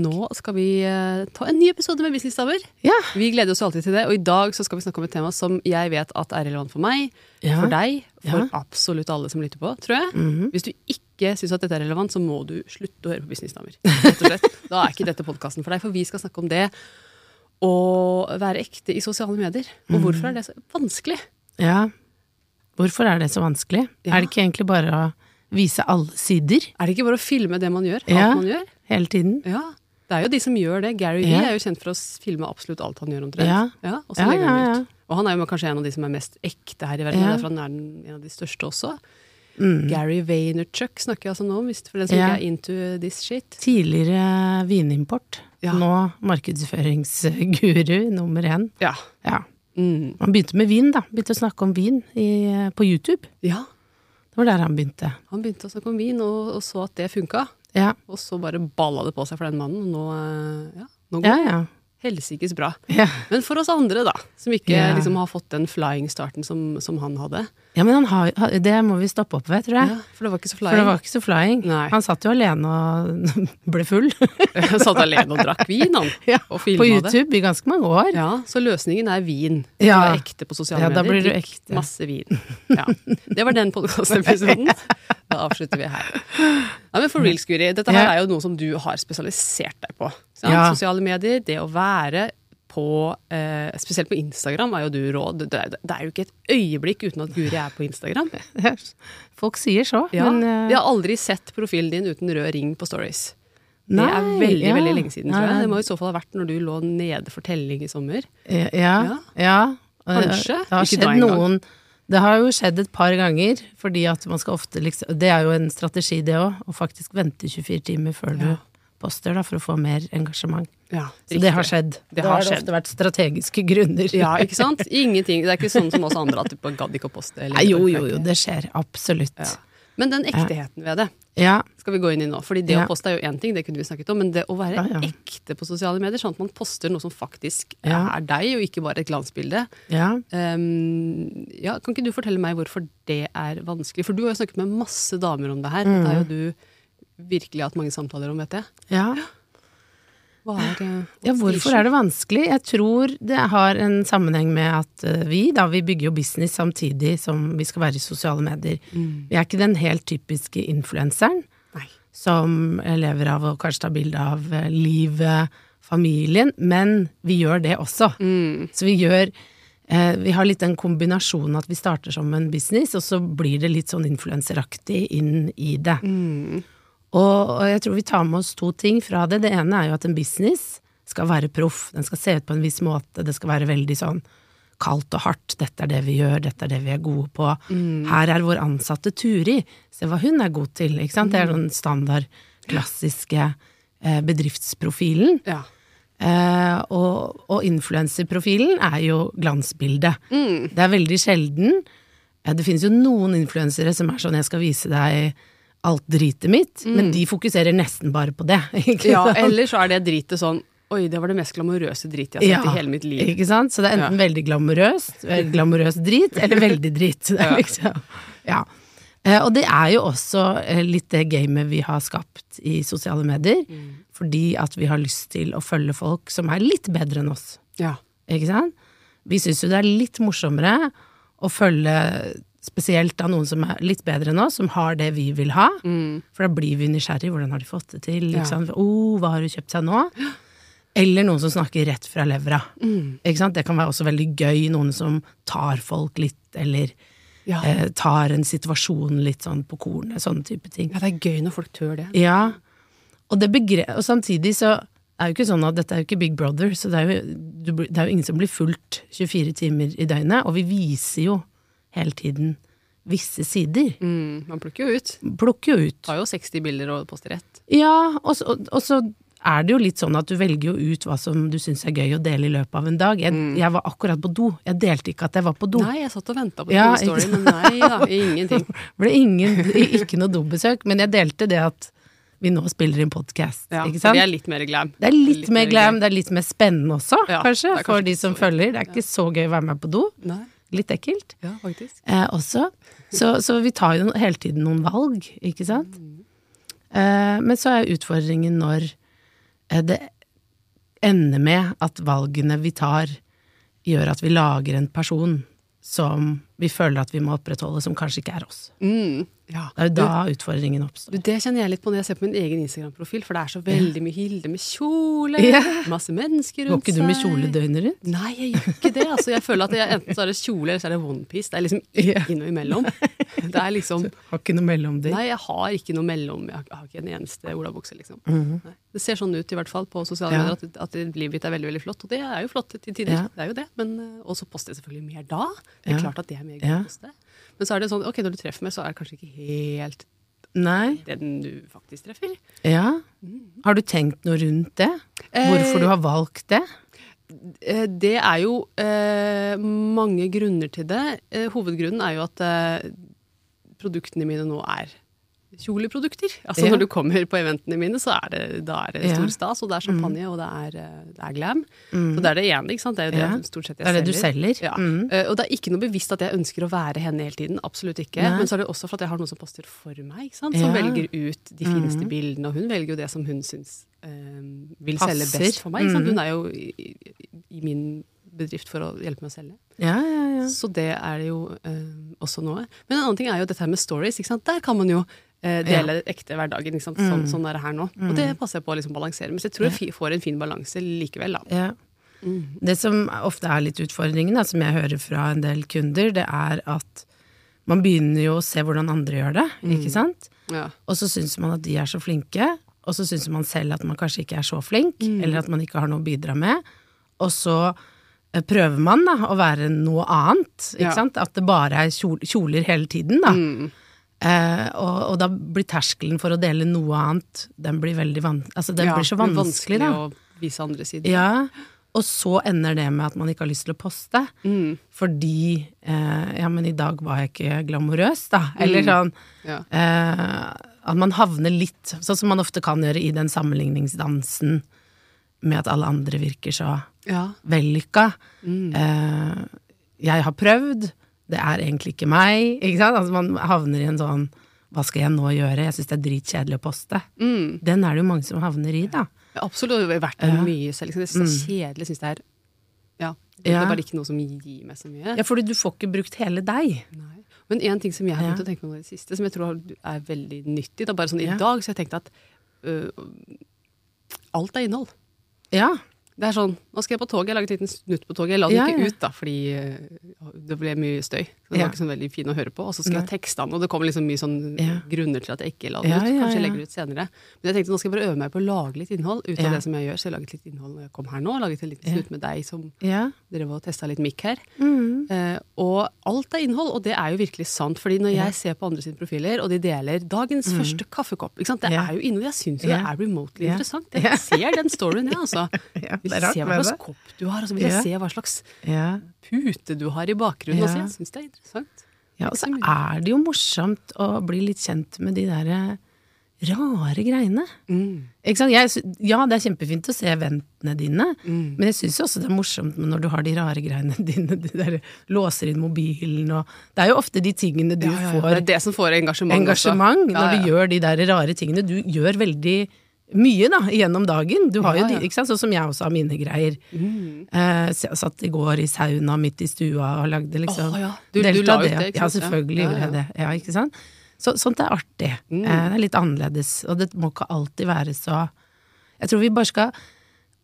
Nå skal vi eh, ta en ny episode med Businessdamer. Ja. Vi gleder oss alltid til det, og i dag så skal vi snakke om et tema som jeg vet at er relevant for meg, Ja. for deg, for Ja. absolutt alle som lytter på, tror jeg. Mhm. Hvis du ikke syns at dette er relevant, så må du slutte å høre på Businessdamer. Da er ikke dette podkasten for deg, for vi skal snakke om det å være ekte i sosiale medier. Og Mhm. hvorfor er det så vanskelig? ja. Hvorfor er det så vanskelig? Ja. Er det ikke egentlig bare å vise alle sider Er det ikke bare å filme det man gjør? Alt Ja. man gjør? hele tiden? Ja. Det er jo de som gjør det. Gary Vee Ja. er jo kjent for å filme absolutt alt han gjør omtrent. Ja. og så Ja, legger han ja, ut. Og han er jo kanskje en av de som er mest ekte her i verden. Ja. Derfor han er en av de største også. Mm. Gary Vaynerchuk snakker jeg altså nå om, for den som Ja. ikke er into this shit. Tidligere vinimport. Ja. Nå markedsføringsguru nummer én. Ja. Ja. Mm. Han begynte med vin, da. Begynte å snakke om vin i, på YouTube. ja. Det var der han begynte. Han begynte å snakke om vin, og, og så at det funka. Ja, Og så bare balla det på seg for den mannen, nå, eh, ja, nå går ja. det ja. Helsikes bra. ja. Men for oss andre, da, som ikke Ja. liksom har fått den flying-starten som, som han hadde. ja men han har, det må vi stoppe opp ved, tror jeg. Ja, for det var ikke så For flying. det var ikke så flying. Nei. Han satt jo alene og ble full han satt alene og drakk vin, han. Og på filma det. YouTube i ganske mange år. Ja, Så løsningen er vin. Ja. Du er ekte på sosiale Ja, da blir du ekte. Masse vin. Ja. Det var den podkastepisoden. Da avslutter vi her. Ja, men for real, Skuri, dette her er jo noe som du har spesialisert deg på. Ja. Sosiale medier, det å være på eh, Spesielt på Instagram er jo du rå. Det, er- det er jo ikke et øyeblikk uten at Guri er på Instagram. Folk sier så, Ja. men uh... Jeg har aldri sett profilen din uten rød ring på stories. Det er veldig ja. veldig lenge siden, tror jeg. Det må i så fall ha vært når du lå nede for telling i sommer. Ja, ja. Ja. Kanskje. Det har skjedd noen Det har jo skjedd et par ganger, fordi at man skal ofte liksom Det er jo en strategi, det òg, å faktisk vente 24 timer før du poster, da, for å få mer engasjement. Ja, Så det har skjedd. Det Da har har det skjedd. ofte vært strategiske grunner. Ja, ikke sant? Ingenting. Det er ikke sånn som oss andre at du gadd ikke å poste. eller- Nei, jo, jo, jo, det skjer. Absolutt. Ja. Men den ekteheten ved det Ja. skal vi gå inn i nå. Fordi det å poste er jo én ting, det kunne vi snakket om, men det å være ekte på sosiale medier, sånn at man poster noe som faktisk er deg, og ikke bare et glansbilde. ja. Um, ja, kan ikke du fortelle meg hvorfor det er vanskelig? For du har jo snakket med masse damer om det her. Mm. Det er jo du virkelig hatt mange samtaler om, vet jeg. ja. Er det, Ja, hvorfor er det vanskelig? Jeg tror det har en sammenheng med at eh, vi, da, vi bygger jo business samtidig som vi skal være i sosiale medier. Mm. Vi er ikke den helt typiske influenseren som lever av å kanskje ta bilde av eh, livet, familien, men vi gjør det også. Mm. Så vi gjør eh, Vi har litt den kombinasjonen at vi starter som en business, og så blir det litt sånn influenseraktig inn i det. Mm. Og, og jeg tror vi tar med oss to ting fra det. Det ene er jo at en business skal være proff. Den skal se ut på en viss måte. Det skal være veldig sånn kaldt og hardt. Dette er det vi gjør, dette er det vi er gode på. Her er vår ansatte Turi. Se hva hun er god til. Ikke sant? Det er den standard, klassiske eh, bedriftsprofilen. Ja. Eh, og og influenserprofilen er jo glansbildet. Det er veldig sjelden. Eh, det finnes jo noen influensere som er sånn 'jeg skal vise deg alt dritet mitt', men de fokuserer nesten bare på det. Ja, eller så er det dritet sånn Oi, det var det mest glamorøse dritet jeg har sett i hele mitt liv. Ikke sant? Så det er enten veldig glamorøst, glamorøs drit, eller veldig drit. Det er Ja. liksom, ja. Eh, Og det er jo også eh, litt det gamet vi har skapt i sosiale medier, Mm. fordi at vi har lyst til å følge folk som er litt bedre enn oss. Ja. Ikke sant? Vi syns jo det er litt morsommere å følge spesielt av noen som er litt bedre enn oss, som har det vi vil ha. For da blir vi nysgjerrig. Hvordan har de fått det til? Mm. Ja. Oh, hva har du kjøpt seg nå? Eller noen som snakker rett fra levra. Mm. Det kan være også veldig gøy. Noen som tar folk litt, eller Ja. eh, tar en situasjon litt sånn på kornet. Sånne type ting. ja, det er gøy når folk tør det. Ja, og, det begre og samtidig så er jo ikke sånn at dette er jo ikke Big Brother, så det er jo, du, det er jo ingen som blir fulgt 24 timer i døgnet, og vi viser jo hele tiden visse sider. Mm, man plukker jo ut. Plukker jo ut. Har jo 60 bilder og poster ett. Ja, og så, og så er det jo litt sånn at du velger jo ut hva som du syns er gøy å dele i løpet av en dag. Jeg, jeg var akkurat på do. Jeg delte ikke at jeg var på do. Nei, jeg satt og venta på Ja, story, men nei da, ingenting. Ble ingen, ikke noe dobesøk, men jeg delte det at vi nå spiller inn podkast. Ja, ikke sant? det er litt mer glam. Det er litt, mer glam, glam, det er litt mer spennende også, Ja, kanskje, kanskje for de som følger. Det er ikke så gøy å være med på do. Nei, Litt ekkelt. ja, faktisk. Eh, også. Så, så vi tar jo hele tiden noen valg, ikke sant? Eh, men så er utfordringen når eh, det ender med at valgene vi tar, gjør at vi lager en person som vi føler at vi må opprettholde, som kanskje ikke er oss. Mm, ja. Det er jo da utfordringen oppstår. Du, det kjenner jeg litt på når jeg ser på min egen Instagram-profil, for det er så veldig mye Hilde med kjole, Ja. masse mennesker rundt Går rundt ikke du med kjole døgnet rundt? Nei, jeg gjør ikke det. Altså, jeg føler at jeg, enten så er det kjole, eller så er det onepiece. Det er liksom ikke noe imellom. Det er liksom Har ikke noe mellomting. Nei, jeg har ikke noe mellom. Jeg har, jeg har ikke en eneste olabukse, liksom. Mm -hmm. Det ser sånn ut, i hvert fall på sosiale Ja. medier, at, at livet ditt er veldig veldig flott. Og det er jo flott til tider. Ja. Det er jo det. Men uh, også poster jeg selvfølgelig mer da. Det er klart at det er mer gøy å poste. Men så er det sånn, ok, når du treffer meg, så er det kanskje ikke helt Nei. den du faktisk treffer. Ja. Har du tenkt noe rundt det? Hvorfor du har valgt det? Eh, Det er jo eh, mange grunner til det. Eh, hovedgrunnen er jo at eh, produktene mine nå er kjoleprodukter. Altså Ja. Når du kommer på eventene mine, så er det, da er det stor stas, og det er champagne, og det er, eh, det er glam. Så det er det ene, ikke sant. Det er jo det Ja. stort sett jeg Det er det du selger. Ja. Mm. Uh, Og det er ikke noe bevisst at jeg ønsker å være henne hele tiden. Absolutt ikke. Nei. Men så er det også for at jeg har noen som poster for meg, ikke sant? som velger ut de fineste Mm. bildene. Og hun velger jo det som hun syns uh, vil Passer. selge best for meg. Ikke sant? Mm. Hun er jo i, i, min bedrift for å hjelpe meg å selge. Ja, ja, ja. Så det er det jo eh, også noe. Men en annen ting er jo dette her med stories. Ikke sant? Der kan man jo eh, ja. ekte hverdagen. Sånn, Mm. sånn er det her nå. Og det passer jeg på å liksom balansere. Men jeg tror jeg får en fin balanse likevel, da. ja. Mm. Det som ofte er litt utfordringen, da, som jeg hører fra en del kunder, det er at man begynner jo å se hvordan andre gjør det, ikke sant? Ja. Og så syns man at de er så flinke, og så syns man selv at man kanskje ikke er så flink, eller at man ikke har noe å bidra med. Og så eh, prøver man da å være noe annet, ikke sant? At det bare er kjoler hele tiden, da. Eh, og, og da blir terskelen for å dele noe annet, den blir veldig van altså, den Ja, blir så er vanskelig, da. å vise andre sider. Ja, og så ender det med at man ikke har lyst til å poste. Mm. Fordi eh, Ja, men i dag var jeg ikke glamorøs, da. Eller Mm. sånn Ja. eh, At man havner litt Sånn som man ofte kan gjøre i den sammenligningsdansen med at alle andre virker så ja. vellykka. Mm. Eh, jeg har prøvd, det er egentlig ikke meg. Ikke sant? Altså man havner i en sånn Hva skal jeg nå gjøre? Jeg syns det er dritkjedelig å poste. Mm. Den er det jo mange som havner i, da. Ja, Absolutt. Det har vært Ja. mye selv. Liksom. Jeg syns det er kjedelig. Synes det er ja, det Ja. er bare ikke noe som gir meg så mye. Ja, fordi du får ikke brukt hele deg. Nei. Men en ting som jeg har begynt å tenke på i det siste, som jeg tror er veldig nyttig da, Bare sånn i dag så jeg tenkt at øh, alt er innhold. Ja. Det er sånn, Nå skal jeg på toget, jeg laget en liten snutt på toget. Jeg la den Ja, ikke ja. ut, da, fordi øh, det ble mye støy. Så det Ja. var ikke sånn veldig fin å høre på. Og så skal jeg tekste den, og det kommer liksom mye sånn grunner til at jeg ikke la den ut. Kanskje jeg legger det ut senere. Men jeg tenkte nå skal jeg bare øve meg på å lage litt innhold ut av det som jeg gjør. Så jeg laget litt innhold når jeg kom her nå. Laget en liten snutt med deg som drev og testa litt mikk her. Mm. Eh, og alt er innhold, og det er jo virkelig sant. fordi når jeg ser på andre sine profiler, og de deler dagens første kaffekopp? Det Mm. Er jo innhold. Jeg syns jo det er remotely interessant. Jeg ser den storyen, jeg, altså. Det er se hva slags det. kopp du har, og så vil Ja. se hva slags Ja. pute du har i bakgrunnen. Ja. også. Jeg syns det er interessant. ja, og så er det jo morsomt å bli litt kjent med de derre rare greiene. Mm. Ikke sant? Jeg, ja, det er kjempefint å se eventene dine, Mm. men jeg syns jo også det er morsomt når du har de rare greiene dine. De der låser inn mobilen og Det er jo ofte de tingene du Ja, ja, får Det er det som får engasjement. engasjement når du gjør de der rare tingene. Du gjør veldig mye da, gjennom dagen. Du har Ja, jo de, ikke sant? Sånn som jeg også har mine greier. Mm. Eh, satt i går i sauna midt i stua og lagde liksom oh, ja. Du- du la ut det, ikke Ja, selvfølgelig gjorde jeg det. Ja, ikke sant? Så, sånt er artig. Mm. Eh, det er litt annerledes, og det må ikke alltid være så Jeg tror vi bare skal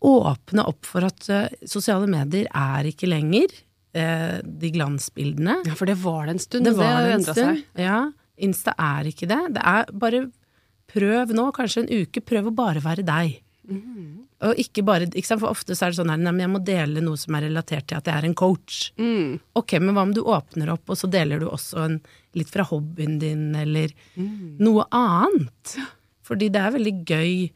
åpne opp for at uh, sosiale medier er ikke lenger uh, de glansbildene. Ja, for det var det en stund. Det det var det en stund. seg. Ja, Insta er ikke det. Det er bare prøv nå, kanskje en uke, prøv å bare være deg. Mm. Og ikke bare, ikke sant? For ofte så er det sånn her, nei, men jeg må dele noe som er relatert til at jeg er en coach. Mm. Ok, men hva om du åpner opp, og så deler du også en, litt fra hobbyen din, eller Mm. noe annet? Fordi det er veldig gøy.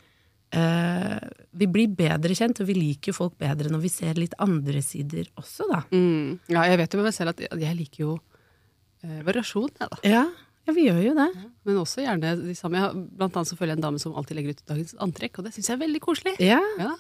Eh, vi blir bedre kjent, og vi liker jo folk bedre når vi ser litt andre sider også, da. Mm. Ja, jeg vet jo med meg selv at jeg- jeg liker jo eh, variasjon, jeg, da. Ja, ja, vi gjør jo det. Men også gjerne de samme. Jeg har, blant annet så følger jeg en dame som alltid legger ut dagens antrekk, og det syns jeg er veldig koselig. Ja. Ja.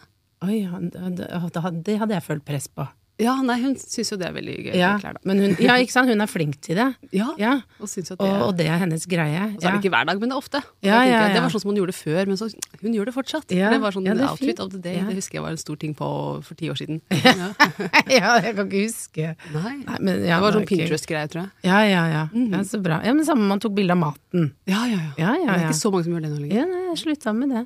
Oi, ja, det hadde jeg følt press på. Ja, nei, hun syns jo det er veldig gøy Ja, klær, men hun, ja, ikke sant? hun er flink til det. Ja, Ja, og det og, og det er hennes greie. Og så er det ikke hver dag, men det er ofte. Og Ja, ja, jeg, Det var sånn som hun gjorde det før, men så, hun gjør det fortsatt. Ja, det var sånn det er outfit fint. of the day. Det husker jeg var en stor ting på for ti år siden. Ja. ja, jeg kan ikke huske. Nei. Nei, men, Det var sånn Pinterest-greie, tror jeg. Ja, ja, ja. ja. Så bra. Ja, men Samme man tok bilde av maten. Ja, ja, ja. Ja, Det ja, er ikke så mange som gjør det nå lenger. ja nei, jeg slutta med det.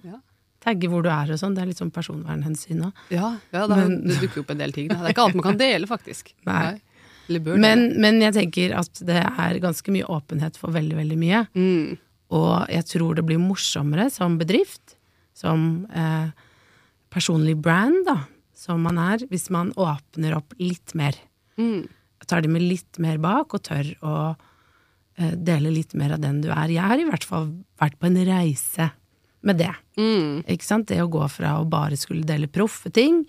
Tagge hvor du er og sånn. Det er litt sånn personvernhensyn òg. Ja, ja det, Men- det dukker opp en del ting. Da. Det er ikke alt man kan dele, faktisk. Nei. Bør Men, men jeg tenker at det er ganske mye åpenhet for veldig, veldig mye. Mm. Og jeg tror det blir morsommere som bedrift, som eh, personlig brand, da, som man er, hvis man åpner opp litt mer. Mm. Tar det med litt mer bak, og tør å eh, dele litt mer av den du er. Jeg har i hvert fall vært på en reise med det. Mm. Ikke sant? Det å gå fra å bare skulle dele proffe ting,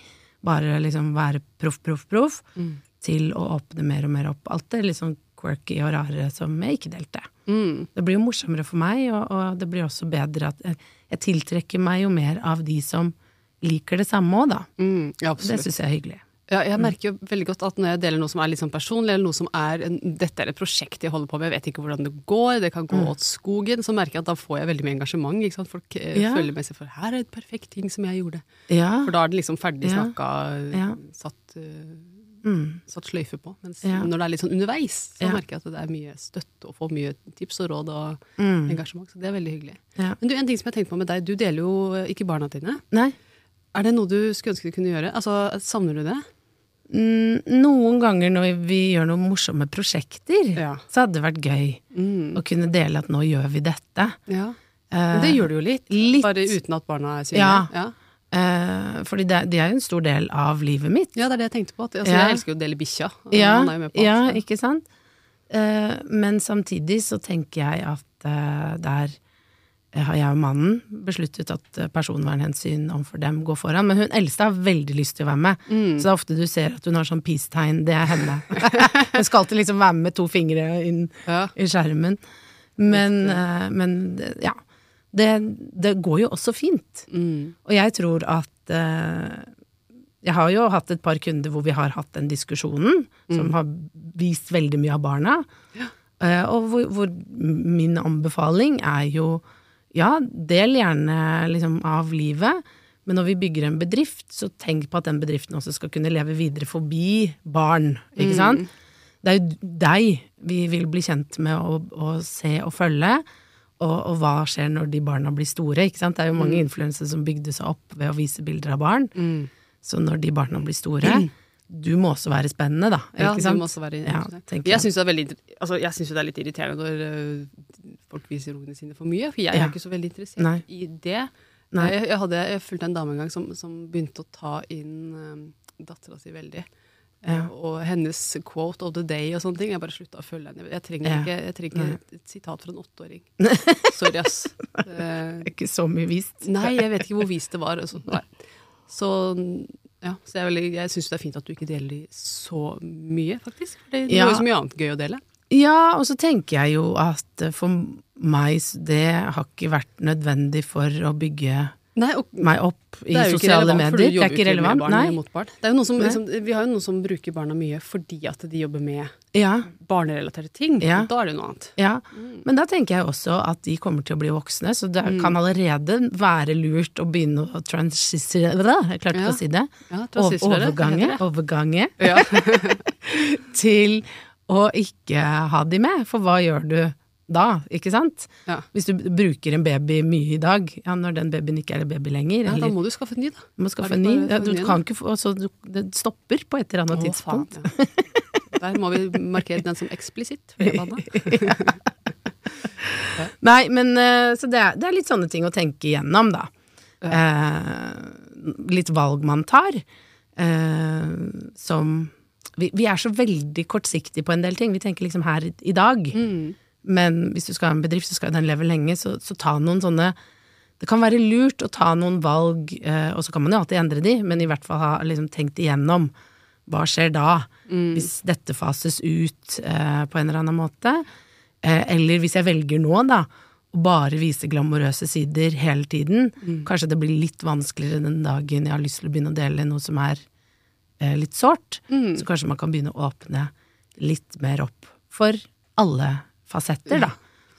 bare liksom være proff, proff, proff, Mm. til å åpne mer og mer opp. Alt det litt sånn quirky og rare som jeg ikke delte. Mm. Det blir jo morsommere for meg, og, og det blir også bedre at jeg, jeg tiltrekker meg jo mer av de som liker det samme òg, da. Mm. Ja, Det syns jeg er hyggelig. Ja, jeg merker jo veldig godt at når jeg deler noe som er litt sånn personlig, eller noe som er en, dette er et prosjekt jeg holder på med, jeg vet ikke hvordan det går, det kan gå åt skogen, så merker jeg at da får jeg veldig mye engasjement. Ikke sant? Folk eh, Ja. følger med seg for her er et perfekt ting som jeg gjorde. Ja. For da er det liksom ferdig snakka, Ja. satt, uh, Mm. satt sløyfe på. Mens Ja. når det er litt sånn underveis, så merker jeg at det er mye støtte og får mye tips og råd og Mm. engasjement. Så det er veldig hyggelig. Ja. Men du, en ting som jeg tenkte på med deg, du deler jo ikke barna dine. Nei. Er det noe du skulle ønske du kunne gjøre? Altså, Savner du det? Noen ganger når vi gjør noen morsomme prosjekter, Ja. så hadde det vært gøy Mm. å kunne dele at nå gjør vi dette. ja. Eh, Men det gjør du jo litt. litt. Bare uten at barna er synlige. Ja. Ja. eh, fordi det, de er jo en stor del av livet mitt. ja, det er det jeg tenkte på. Altså, Ja. Jeg elsker jo å dele bikkja. Ja, er ja ikke sant? Eh, men samtidig så tenker jeg at eh, der har jeg og mannen besluttet at eh, personvernhensyn overfor dem går foran. Men hun eldste har veldig lyst til å være med. Mm. Så det er ofte du ser at hun har sånn peace-tegn. Det er henne. hun skal alltid liksom være med med to fingre inn Ja. i skjermen. Men, eh, men ja. Det, det går jo også fint. Mm. Og jeg tror at eh, Jeg har jo hatt et par kunder hvor vi har hatt den diskusjonen, som har vist veldig mye av barna. Eh, og hvor, hvor min anbefaling er jo ja, del gjerne liksom av livet, men når vi bygger en bedrift, så tenk på at den bedriften også skal kunne leve videre forbi barn, ikke sant? Det er jo deg vi vil bli kjent med å, å se og følge. Og, og hva skjer når de barna blir store? ikke sant? Det er jo mange influensere som bygde seg opp ved å vise bilder av barn. Mm. Så når de barna blir store Du må også være spennende, da. Ja, sant? du må også være Ja, jeg syns det, er veldig inter- altså, jo det er litt irriterende når folk viser ungene sine for mye, for jeg Ja. er ikke så veldig interessert Nei. i det. Nei. Jeg, jeg, hadde, jeg fulgte en dame en gang som, som begynte å ta inn um, dattera si veldig. Eh, Ja. Og hennes quote of the day og sånne ting. Jeg bare slutta å følge henne. Jeg trenger Ja. ikke, jeg trenger et, sitat fra en åtteåring. Sorry, ass. Eh, Det er ikke så mye vist. Nei, jeg vet ikke hvor vist det var. Altså. Så ja, så jeg, er veldig- jeg syns det er fint at du ikke deler de så mye, faktisk. For det, det Ja. jo så mye annet gøy å dele. Ja, og så tenker jeg jo at eh, for meg s- det har ikke vært nødvendig for å bygge Nei, og meg opp i det er jo ikke sosiale relevant, medier. Det er ikke relevant. barn. Det er jo noe som, liksom, vi har jo noen som bruker barna mye fordi at de jobber med Ja, barnerelaterte ting. Ja. Da er det noe annet. ja. Men da tenker jeg også at de kommer til å bli voksne, så det Mm. kan allerede være lurt å begynne å transisere Jeg klarte ikke å si det. Ja, Overgange, overgange Ja. til å ikke ha de med. For hva gjør du da, ikke sant? Ja. Hvis du bruker en baby mye i dag, ja, når den babyen ikke er en baby lenger, ja, da må du skaffe en ny, da. du må skaffe en ny ja, Du kan ikke få så du, Det stopper på et eller annet Åh, tidspunkt. faen. Der må vi markere den som eksplisitt. Nei, men eh, Så det er, det er litt sånne ting å tenke igjennom, da. Eh, litt valg man tar. Eh, som vi, vi er så veldig kortsiktige på en del ting. Vi tenker liksom her i, i dag. Mm. Men hvis du skal ha en bedrift, så skal den leve lenge, så, så ta noen sånne Det kan være lurt å ta noen valg, eh, og så kan man jo alltid endre de, men i hvert fall ha liksom tenkt igjennom. Hva skjer da, hvis dette fases ut eh, på en eller annen måte? Eh, eller hvis jeg velger nå, da, å bare vise glamorøse sider hele tiden, kanskje det blir litt vanskeligere den dagen jeg har lyst til å begynne å dele noe som er eh, litt sårt. Så kanskje man kan begynne å åpne litt mer opp for alle fasetter, da.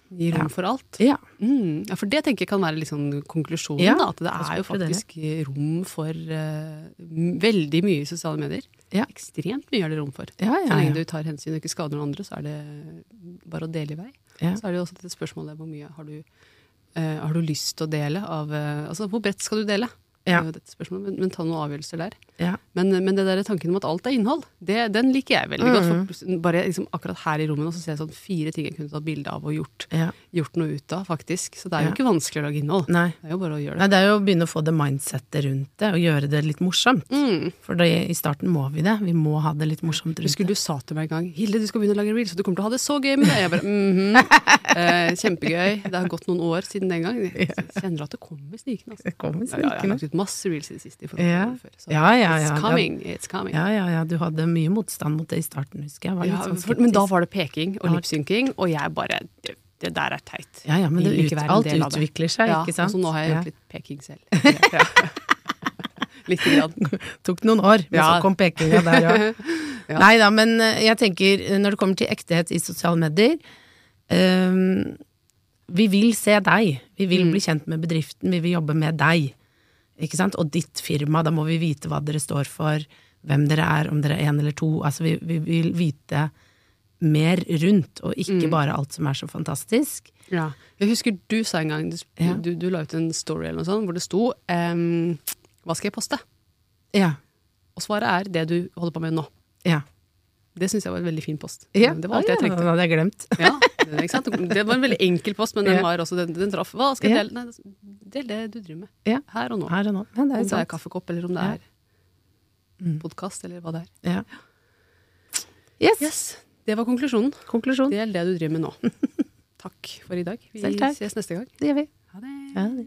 Gi rom Ja. for alt. Ja. Mm. Ja, for det tenker jeg kan være sånn konklusjonen, Ja, da. At det er jo faktisk dere. faktisk rom for uh, veldig mye i sosiale medier. Ja. Ekstremt mye er det rom for. Ja, Så lenge du tar hensyn og ikke skader noen andre, så er det bare å dele i vei. Ja. Så er det jo også dette spørsmålet hvor mye har du, uh, har du lyst til å dele av uh, Altså hvor bredt skal du dele? Ja. Men, men ta noen avgjørelser der. Ja. Men, men det der tanken om at alt er innhold, det, den liker jeg veldig godt. Mm. For bare liksom akkurat her i rommet nå så ser jeg sånn fire ting jeg kunne tatt bilde av og gjort, Ja. gjort noe ut av, faktisk. Så det er jo ikke vanskelig å lage innhold. Nei. Det er jo bare å gjøre Nei, det. det er jo å begynne å få det mindsettet rundt det, og gjøre det litt morsomt. Mm. For det, i starten må vi det. Vi må ha det litt morsomt rundt Husker det. du sa til meg en gang 'Hilde, du skal begynne å lage reels, og du kommer til å ha det så gøy med det'. Jeg bare mhm. eh, Kjempegøy. Det har gått noen år siden den gang. Jeg kjenner at det kommer snikende. Altså. Det kommer Ja, ja, jeg har lagt ut masse reels i det siste. i forhold til før, så Ja, ja, ja. It's coming. It's coming. Ja, ja, ja. Du hadde mye motstand mot det i starten, husker jeg. Var litt Ja, sånn for, men da var det peking og Ja. lipsynking, og jeg bare det, det der er teit. Ja, ja, men det ut, alt utvikler seg, ja, ikke sant? Ja, så nå har jeg Ja. gjort litt peking selv. Ja. Lite grann. Tok noen år, men Ja. så kom pekinga der, ja. Ja. Nei da, men eh, jeg tenker, eh, når det kommer til ektehet i sosiale medier um, Vi vil se deg. Vi vil Mm. bli kjent med bedriften, vi vil jobbe med deg. Ikke sant? Og ditt firma, da må vi vite hva dere står for, hvem dere er, om dere er én eller to. Altså, vi, vi vil vite mer rundt, og ikke Mm. bare alt som er så fantastisk. Ja. Jeg husker du sa en gang, du, Ja. du, du la ut en story eller noe sånt, hvor det sto um, Hva skal jeg poste? Ja. Og svaret er det du holder på med nå. Ja. Det syns jeg var en veldig fin post. ja. Det var alt jeg ja, trengte. Det hadde jeg glemt. Ja, det, ikke sant? det var en veldig enkel post, men den, var også, den, den traff. Hva skal jeg dele? Nei, del det du driver med. Ja. Her og nå. Her og nå. Det om det er kaffekopp, eller om det er Mm. podkast, eller hva det er. Ja. Yes. Yes, Det var konklusjonen. Konklusjon. Del det du driver med nå. Takk for i dag. Vi ses neste gang. Det gjør vi. Ha det. Ha det.